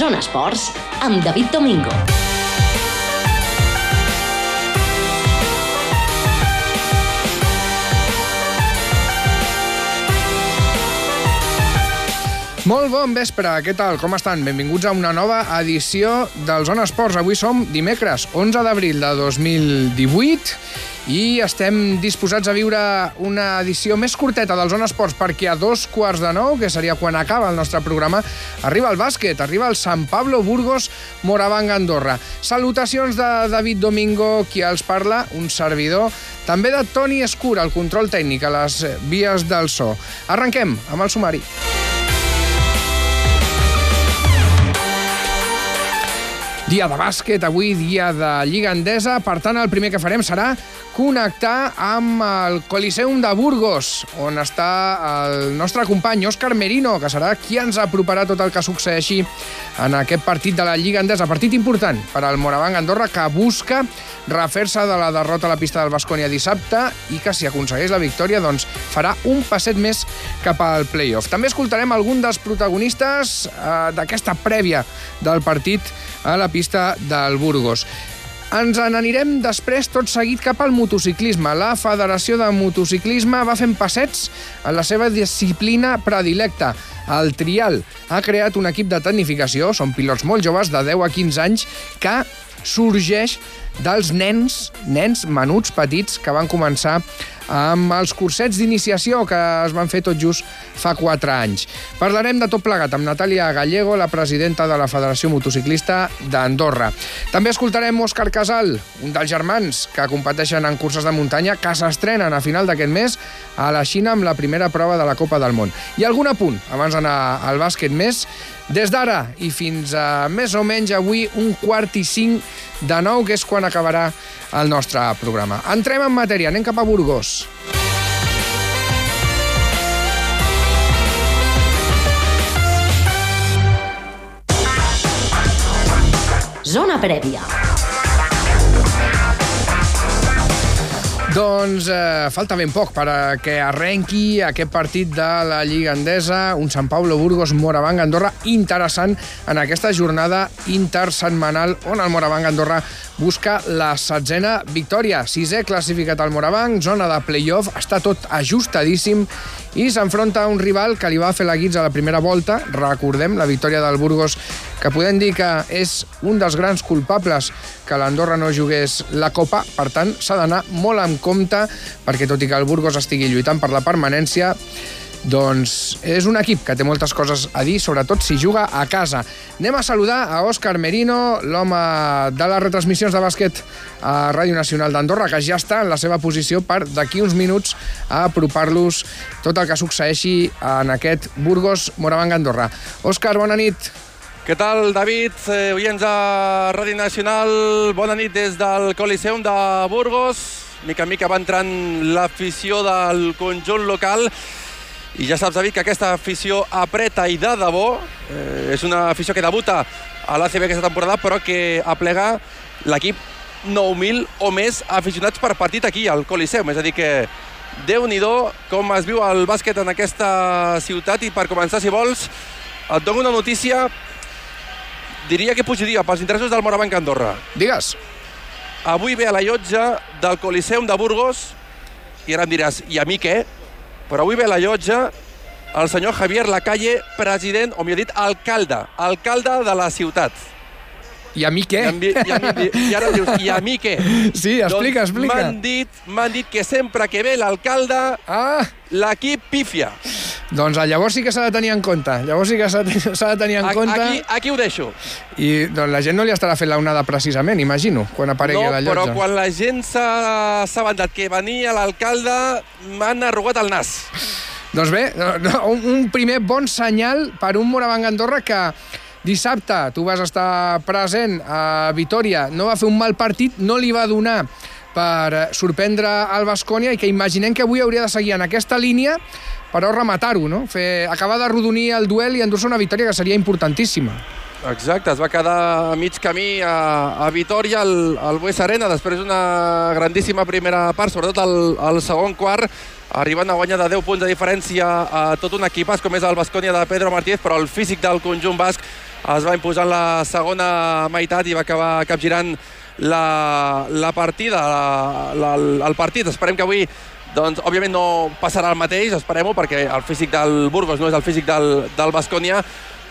Zona Esports amb David Domingo. Molt bon vespre, què tal? Com estan? Benvinguts a una nova edició del Zona Esports. Avui som dimecres, 11 d'abril de 2018 i estem disposats a viure una edició més curteta del Zona Esports perquè a dos quarts de nou, que seria quan acaba el nostre programa, arriba el bàsquet, arriba el San Pablo Burgos Moravang Andorra. Salutacions de David Domingo, qui els parla, un servidor, també de Toni Escura, el control tècnic a les vies del so. Arrenquem amb el sumari. Dia de bàsquet, avui dia de Lliga Endesa, per tant el primer que farem serà connectar amb el Coliseum de Burgos, on està el nostre company Òscar Merino, que serà qui ens aproparà tot el que succeeixi en aquest partit de la Lliga Endesa. Partit important per al Moravang Andorra, que busca refer-se de la derrota a la pista del Bascònia dissabte i que si aconsegueix la victòria doncs farà un passet més cap al playoff. També escoltarem algun dels protagonistes eh, d'aquesta prèvia del partit a la pista del Burgos. Ens n'anirem després tot seguit cap al motociclisme. La Federació de Motociclisme va fent passets en la seva disciplina predilecta, el trial. Ha creat un equip de tecnificació, són pilots molt joves, de 10 a 15 anys, que sorgeix dels nens, nens menuts, petits, que van començar amb els cursets d'iniciació que es van fer tot just fa 4 anys. Parlarem de tot plegat amb Natàlia Gallego, la presidenta de la Federació Motociclista d'Andorra. També escoltarem Òscar Casal, un dels germans que competeixen en curses de muntanya, que s'estrenen a final d'aquest mes a la Xina amb la primera prova de la Copa del Món. I algun apunt, abans d'anar al bàsquet més, des d'ara i fins a més o menys avui un quart i cinc de nou, que és quan acabarà el nostre programa. Entrem en matèria, anem cap a Burgos. Zona prèvia. Doncs eh, falta ben poc per a que arrenqui aquest partit de la Lliga Endesa, un Sant Paulo Burgos Moravang Andorra interessant en aquesta jornada intersetmanal on el Moravang Andorra busca la setzena victòria. Sisè classificat al Moravang, zona de playoff, està tot ajustadíssim i s'enfronta a un rival que li va fer la guitza a la primera volta, recordem la victòria del Burgos, que podem dir que és un dels grans culpables que l'Andorra no jugués la Copa, per tant s'ha d'anar molt en compte perquè tot i que el Burgos estigui lluitant per la permanència, doncs és un equip que té moltes coses a dir, sobretot si juga a casa. Anem a saludar a Òscar Merino, l'home de les retransmissions de bàsquet a Ràdio Nacional d'Andorra, que ja està en la seva posició per d'aquí uns minuts a apropar-los tot el que succeeixi en aquest Burgos Moravang Andorra. Òscar, bona nit. Què tal, David? Eh, oients de Ràdio Nacional, bona nit des del Coliseum de Burgos. Mica en mica va entrant l'afició del conjunt local i ja saps, David, que aquesta afició apreta i de debò. Eh, és una afició que debuta a l'ACB aquesta temporada, però que aplega l'equip 9.000 o més aficionats per partit aquí, al Coliseum. És a dir que déu nhi com es viu el bàsquet en aquesta ciutat i per començar, si vols, et dono una notícia diria que pujaria pels interessos del Morabanc Andorra. Digues. Avui ve a la llotja del Coliseum de Burgos i ara em diràs, i a mi què? Però avui ve la llotja el senyor Javier Lacalle, president, o millor dit, alcalde, alcalde de la ciutat. I a mi què? I, a mi, i, a mi, I ara dius, i a mi què? Sí, explica, doncs explica. M'han dit, dit que sempre que ve l'alcalde, Ah, l'equip pífia. Doncs llavors sí que s'ha de tenir en compte. Llavors sí que s'ha de- tenir en A- compte. Aquí, aquí ho deixo. I doncs, la gent no li estarà fent l'onada precisament, imagino, quan aparegui no, la llotja. però quan la gent s'ha assabentat que venia l'alcalde, m'han arrugat el nas. Doncs bé, no, no, un, un primer bon senyal per un Moravang Andorra que dissabte tu vas estar present a Vitoria, no va fer un mal partit, no li va donar per eh, sorprendre el Bascònia i que imaginem que avui hauria de seguir en aquesta línia però rematar-ho, no? Fer, acabar de rodonir el duel i endur-se una victòria que seria importantíssima. Exacte, es va quedar a mig camí a, a Vitoria, al, al Bues Arena, després d'una grandíssima primera part, sobretot al, al segon quart, arribant a guanyar de 10 punts de diferència a tot un equipàs com és el Bascònia de Pedro Martínez, però el físic del conjunt basc es va imposar en la segona meitat i va acabar capgirant la, la partida, la, la, el partit. Esperem que avui doncs, òbviament no passarà el mateix, esperem-ho, perquè el físic del Burgos no és el físic del, del Bascònia,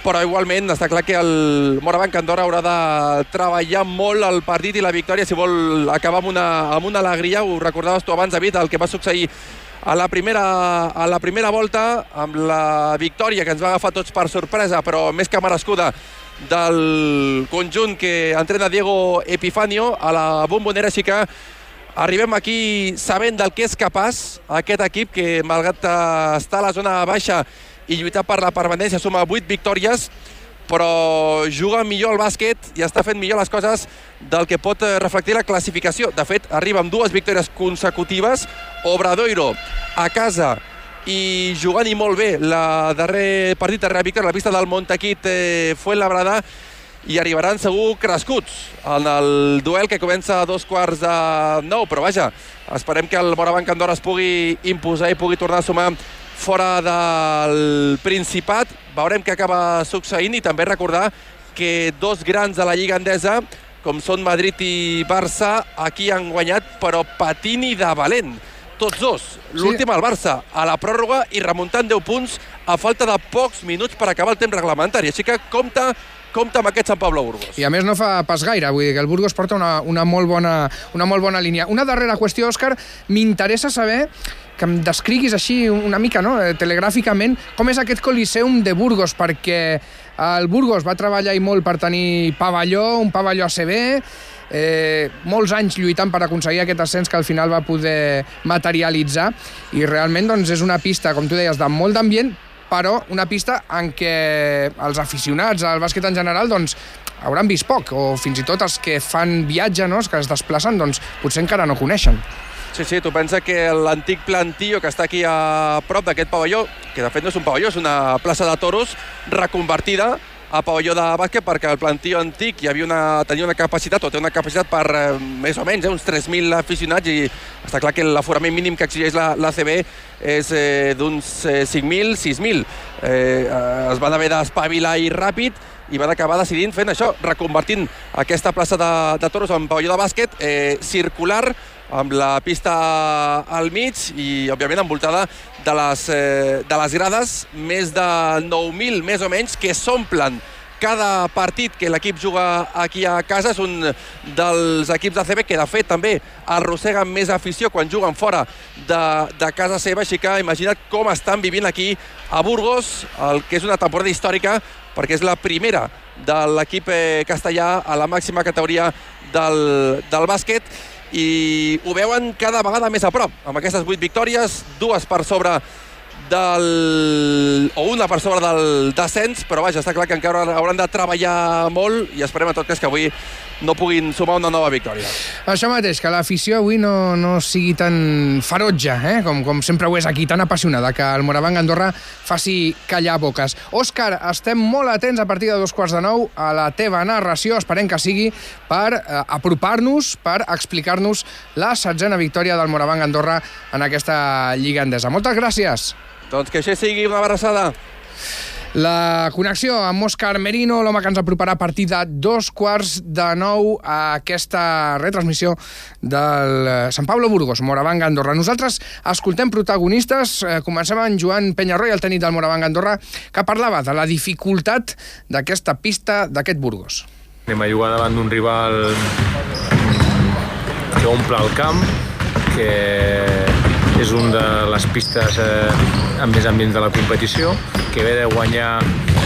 però igualment està clar que el Morabanc Andorra haurà de treballar molt el partit i la victòria si vol acabar amb una, amb una alegria. Ho recordaves tu abans, David, el que va succeir a la, primera, a la primera volta amb la victòria que ens va agafar tots per sorpresa, però més que merescuda del conjunt que entrena Diego Epifanio a la bombonera sí que arribem aquí sabent del que és capaç aquest equip que malgrat estar a la zona baixa i lluitar per la permanència suma 8 victòries però juga millor al bàsquet i està fent millor les coses del que pot reflectir la classificació. De fet, arriba amb dues victòries consecutives, Obradoiro a casa i jugant i molt bé la darrer partit, a la pista del Montaquit eh, Fuenlabrada i arribaran segur crescuts en el duel que comença a dos quarts de nou, però vaja, esperem que el Morabanc Andorra es pugui imposar i pugui tornar a sumar fora del Principat. Veurem què acaba succeint i també recordar que dos grans de la Lliga Endesa, com són Madrid i Barça, aquí han guanyat, però patint i de valent. Tots dos. L'últim al Barça, a la pròrroga i remuntant 10 punts a falta de pocs minuts per acabar el temps reglamentari. Així que compta compta amb aquest Sant Pablo Burgos. I a més no fa pas gaire, vull dir que el Burgos porta una, una, molt, bona, una molt bona línia. Una darrera qüestió, Òscar, m'interessa saber que em descriguis així una mica, no? Eh, telegràficament, com és aquest Coliseum de Burgos, perquè el Burgos va treballar i molt per tenir pavelló, un pavelló ACB, eh, molts anys lluitant per aconseguir aquest ascens que al final va poder materialitzar i realment doncs, és una pista, com tu deies, de molt d'ambient, però una pista en què els aficionats al bàsquet en general doncs, hauran vist poc, o fins i tot els que fan viatge, no? els que es desplacen, doncs, potser encara no coneixen. Sí, sí, tu pensa que l'antic plantillo que està aquí a prop d'aquest pavelló, que de fet no és un pavelló, és una plaça de toros reconvertida a pavelló de bàsquet perquè el plantillo antic hi havia una, tenia una capacitat, o té una capacitat per eh, més o menys eh, uns 3.000 aficionats i està clar que l'aforament mínim que exigeix la, la CB és eh, d'uns eh, 5.000, 6.000. Eh, eh, es van haver d'espavilar i ràpid i van acabar decidint fent això, reconvertint aquesta plaça de, de toros en pavelló de bàsquet eh, circular amb la pista al mig i, òbviament, envoltada de les, eh, de les grades, més de 9.000, més o menys, que s'omplen. Cada partit que l'equip juga aquí a casa és un dels equips de CB que de fet també arrosseguen més afició quan juguen fora de, de casa seva, així que imagina't com estan vivint aquí a Burgos, el que és una temporada històrica perquè és la primera de l'equip eh, castellà a la màxima categoria del, del bàsquet i ho veuen cada vegada més a prop, amb aquestes 8 victòries, dues per sobre del... o una per sobre del descens, però vaja, està clar que encara hauran de treballar molt i esperem en tot cas que avui no puguin sumar una nova victòria. Això mateix, que l'afició avui no, no sigui tan ferotge, eh? com, com sempre ho és aquí, tan apassionada, que el Morabanc Andorra faci callar boques. Òscar, estem molt atents a partir de dos quarts de nou a la teva narració, esperem que sigui per eh, apropar-nos, per explicar-nos la setzena victòria del Morabanc Andorra en aquesta Lliga Endesa. Moltes gràcies! Doncs que això sigui una abraçada. La connexió amb Òscar Merino, l'home que ens aproparà a partir de dos quarts de nou a aquesta retransmissió del eh, Sant Pablo Burgos, Moravang Andorra. Nosaltres escoltem protagonistes. Eh, comencem amb Joan Penyarroy, el tècnic del Moravang Andorra, que parlava de la dificultat d'aquesta pista d'aquest Burgos. Anem a jugar davant d'un rival que omple el camp, que és una de les pistes eh, amb més ambients de la competició, que ve de guanyar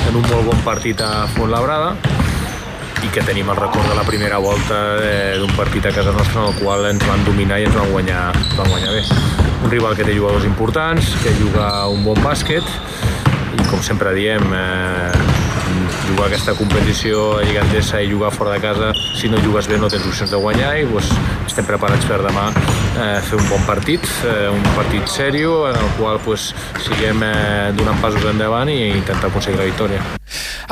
en un molt bon partit a Fontlabrada i que tenim el record de la primera volta eh, d'un partit a casa nostra en el qual ens van dominar i ens van guanyar, van guanyar bé. Un rival que té jugadors importants, que juga un bon bàsquet i com sempre diem, eh, jugar aquesta competició a Lliga Endesa i jugar fora de casa, si no jugues bé no tens opcions de guanyar i doncs, estem preparats per demà eh, fer un bon partit, eh, un partit sèrio en el qual doncs, siguem eh, donant passos endavant i intentar aconseguir la victòria.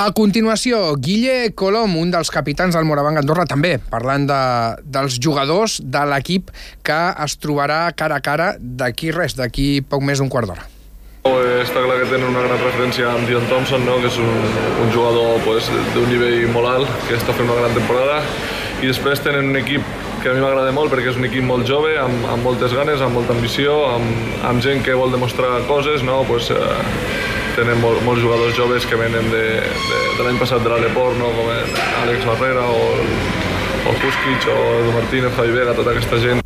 A continuació, Guille Colom, un dels capitans del Morabanc Andorra, també parlant de, dels jugadors de l'equip que es trobarà cara a cara d'aquí res, d'aquí poc més d'un quart d'hora. Està clar que tenen una gran referència amb Dion Thompson, no? que és un, un jugador pues, d'un nivell molt alt, que està fent una gran temporada. I després tenen un equip que a mi m'agrada molt perquè és un equip molt jove, amb, amb moltes ganes, amb molta ambició, amb, amb gent que vol demostrar coses. No? Pues, eh, tenen molt, molts jugadors joves que venen de, de, de l'any passat de l'Aleport, no? com Àlex Barrera o, o Kuskic o Edu Martínez, Javi Vega, tota aquesta gent.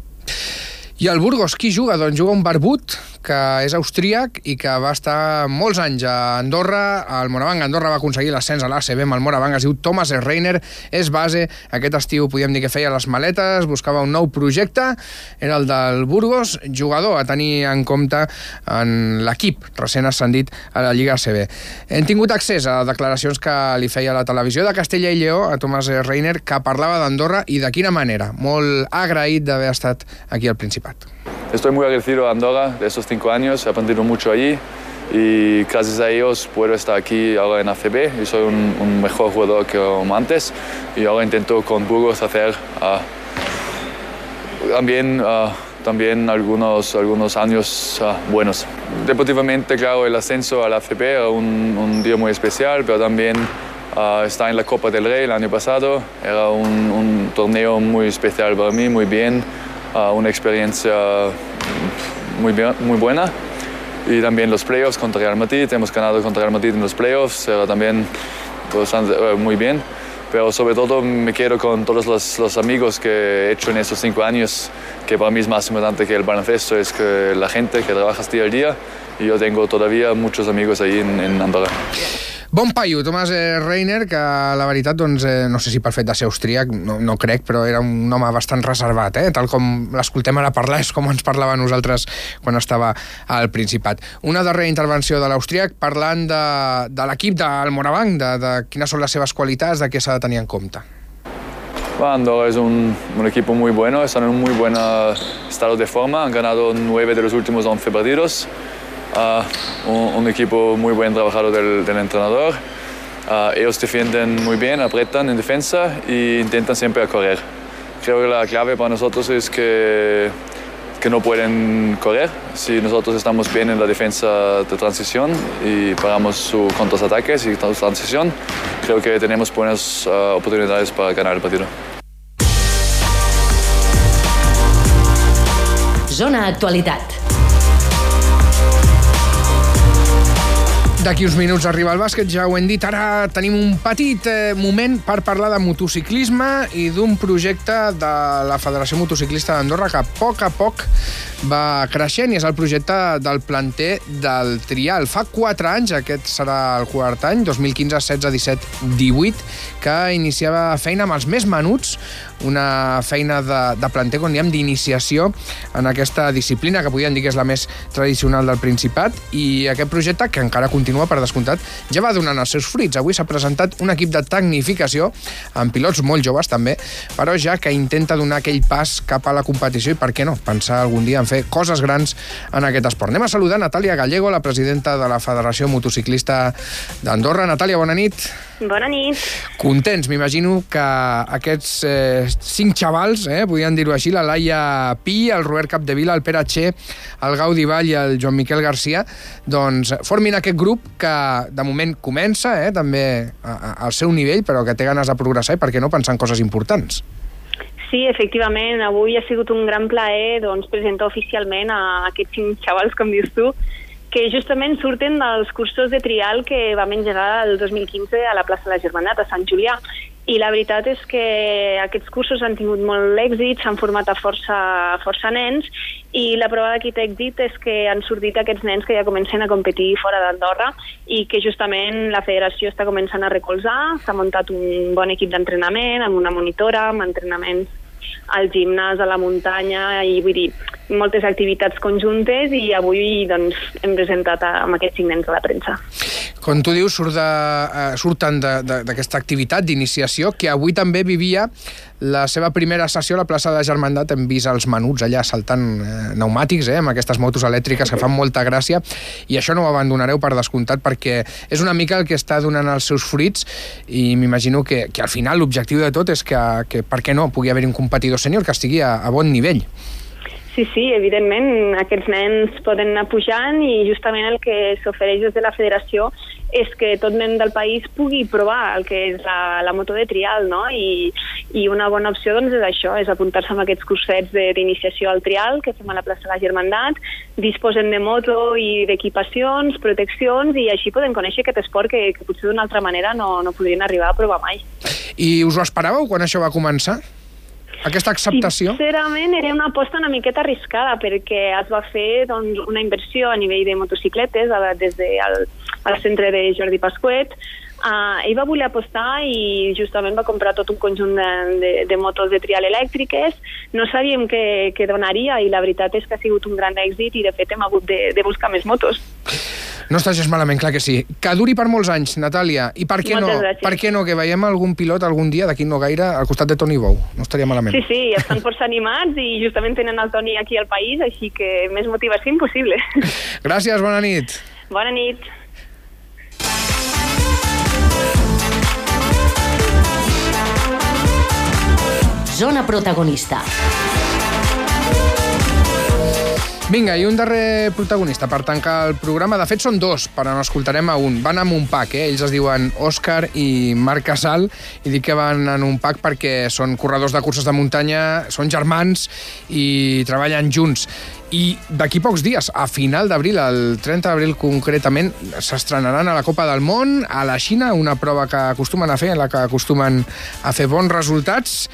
I el Burgos, qui juga? Doncs juga un barbut que és austríac i que va estar molts anys a Andorra. El Moravang Andorra va aconseguir l'ascens a l'ACB amb el Moravang. Es diu Thomas Reiner, és base. Aquest estiu podíem dir que feia les maletes, buscava un nou projecte. Era el del Burgos, jugador a tenir en compte en l'equip recent ascendit a la Lliga ACB. Hem tingut accés a declaracions que li feia la televisió de Castella i Lleó a Thomas Reiner, que parlava d'Andorra i de quina manera. Molt agraït d'haver estat aquí al Principat. Estoy muy agradecido a Andorra de esos cinco años, he aprendido mucho allí y gracias a ellos puedo estar aquí ahora en ACB y soy un, un mejor jugador que antes y ahora intento con Burgos hacer uh, también, uh, también algunos, algunos años uh, buenos. Deportivamente, claro, el ascenso al ACB era un, un día muy especial, pero también estar en la Copa del Rey el año pasado era un, un torneo muy especial para mí, muy bien. Uh, una experiencia muy, muy buena. Y también los playoffs contra Real Madrid, hemos ganado contra Real Madrid en los playoffs, era también bastante, uh, muy bien. Pero sobre todo me quedo con todos los, los, amigos que he hecho en estos cinco años, que para mí es más importante que el baloncesto, es que la gente que trabaja día a día. Y yo tengo todavía muchos amigos ahí en, en Andorra. Bon paio, Thomas eh, Reiner, que la veritat, doncs, eh, no sé si per fet de ser austríac, no, no crec, però era un home bastant reservat, eh? tal com l'escoltem ara parlar, és com ens parlava nosaltres quan estava al Principat. Una darrera intervenció de l'austríac parlant de, de l'equip del Morabanc, de, de quines són les seves qualitats, de què s'ha de tenir en compte. Andorra es un, un, equipo muy bueno, están en un muy buen estado de forma, han ganado nueve de los últimos 11 partidos. Uh, un, equipo muy buen trabajado del, entrenador. Uh, ellos defienden muy bien, apretan en defensa e intentan siempre correr. Creo que la clave para nosotros es que, que no pueden correr. Si nosotros estamos bien en la defensa de transición y paramos sus contraataques y transición, creo que tenemos buenas uh, oportunidades para ganar el partido. Zona Actualitat. D'aquí uns minuts arriba el bàsquet, ja ho hem dit. Ara tenim un petit eh, moment per parlar de motociclisme i d'un projecte de la Federació Motociclista d'Andorra que a poc a poc va creixent i és el projecte del planter del Trial. Fa 4 anys, aquest serà el quart any, 2015, 16, 17, 18, que iniciava feina amb els més menuts, una feina de, de planter, com diem, d'iniciació en aquesta disciplina, que podríem dir que és la més tradicional del Principat, i aquest projecte, que encara continua per descomptat, ja va donant els seus fruits. Avui s'ha presentat un equip de tecnificació, amb pilots molt joves també, però ja que intenta donar aquell pas cap a la competició i, per què no, pensar algun dia en fer coses grans en aquest esport. Anem a saludar Natàlia Gallego, la presidenta de la Federació Motociclista d'Andorra. Natàlia, bona nit. Bona nit. Contents, m'imagino que aquests eh, cinc xavals, eh, podríem dir-ho així, la Laia Pi, el Robert Capdevila, el Pere Txer, el Gaudi Vall i el Joan Miquel Garcia, doncs formin aquest grup que de moment comença, eh, també al seu nivell, però que té ganes de progressar i per què no pensar en coses importants. Sí, efectivament, avui ha sigut un gran plaer doncs, presentar oficialment a aquests cinc xavals, com dius tu, que justament surten dels cursos de trial que vam engegar el 2015 a la plaça de la Germandat, a Sant Julià. I la veritat és que aquests cursos han tingut molt èxit, s'han format a força, força nens i la prova d'aquest èxit és que han sortit aquests nens que ja comencen a competir fora d'Andorra i que justament la federació està començant a recolzar, s'ha muntat un bon equip d'entrenament amb una monitora, amb entrenaments al gimnàs, a la muntanya, i vull dir, moltes activitats conjuntes i avui doncs, hem presentat amb aquests cinc nens a la premsa. Com tu dius, surt de, uh, surten d'aquesta activitat d'iniciació que avui també vivia la seva primera sessió a la plaça de Germandat. Hem vist els menuts allà saltant eh, pneumàtics, eh, amb aquestes motos elèctriques que fan molta gràcia, i això no ho abandonareu per descomptat perquè és una mica el que està donant els seus fruits i m'imagino que, que al final l'objectiu de tot és que, que, per què no, pugui haver un competidor sènior que estigui a, a bon nivell. Sí, sí, evidentment, aquests nens poden anar pujant i justament el que s'ofereix des de la federació és que tot nen del país pugui provar el que és la, la moto de trial, no? I, I una bona opció doncs, és això, és apuntar-se amb aquests cursets d'iniciació al trial que fem a la plaça de la Germandat, disposen de moto i d'equipacions, proteccions, i així poden conèixer aquest esport que, que potser d'una altra manera no, no podrien arribar a provar mai. I us ho esperàveu quan això va començar? Aquesta acceptació? Sincerament, era una aposta una miqueta arriscada perquè es va fer doncs, una inversió a nivell de motocicletes a, des del de, al centre de Jordi Pasquet. Uh, ell va voler apostar i justament va comprar tot un conjunt de, de, de motos de trial elèctriques. No sabíem què, què donaria i la veritat és que ha sigut un gran èxit i de fet hem hagut de, de buscar més motos. No estàs gens malament, clar que sí. Que duri per molts anys, Natàlia. I per què, no, per què no que veiem algun pilot algun dia, d'aquí no gaire, al costat de Toni Bou? No estaria malament. Sí, sí, estan força animats i justament tenen el Toni aquí al país, així que més motivació impossible. Gràcies, bona nit. Bona nit. Zona protagonista. Vinga, i un darrer protagonista per tancar el programa. De fet, són dos, però n'escoltarem a un. Van amb un pack, eh? Ells es diuen Òscar i Marc Casal, i dic que van en un pack perquè són corredors de curses de muntanya, són germans i treballen junts. I d'aquí pocs dies, a final d'abril, el 30 d'abril concretament, s'estrenaran a la Copa del Món, a la Xina, una prova que acostumen a fer, en la que acostumen a fer bons resultats,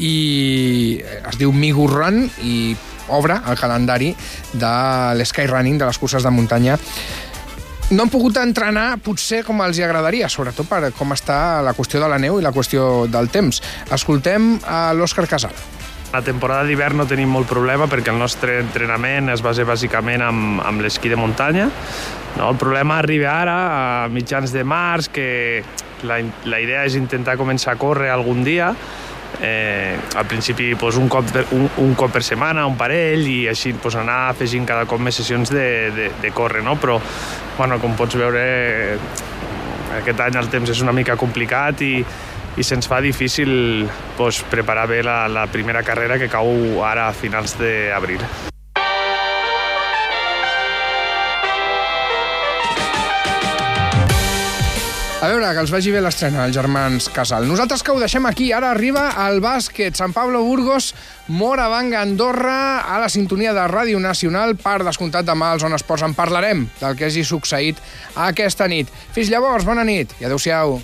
i es diu Migu Run, i obre el calendari de l'Skyrunning, de les curses de muntanya. No han pogut entrenar potser com els hi agradaria, sobretot per com està la qüestió de la neu i la qüestió del temps. Escoltem a l'Òscar Casal. La temporada d'hivern no tenim molt problema perquè el nostre entrenament es basa bàsicament amb, amb l'esquí de muntanya. No, el problema arriba ara, a mitjans de març, que la, la idea és intentar començar a córrer algun dia, eh, al principi pues, un, cop de, un, un cop per setmana, un parell, i així pues, anar afegint cada cop més sessions de, de, de córrer, no? Però, bueno, com pots veure, aquest any el temps és una mica complicat i, i se'ns fa difícil pues, preparar bé la, la primera carrera que cau ara a finals d'abril. Veure, que els vagi bé l'estrena, els germans Casal. Nosaltres que ho deixem aquí, ara arriba el bàsquet. Sant Pablo Burgos, Moravanga, Andorra, a la sintonia de Ràdio Nacional. Per descomptat, demà als On Esports en parlarem del que hagi succeït aquesta nit. Fins llavors, bona nit i adeu-siau.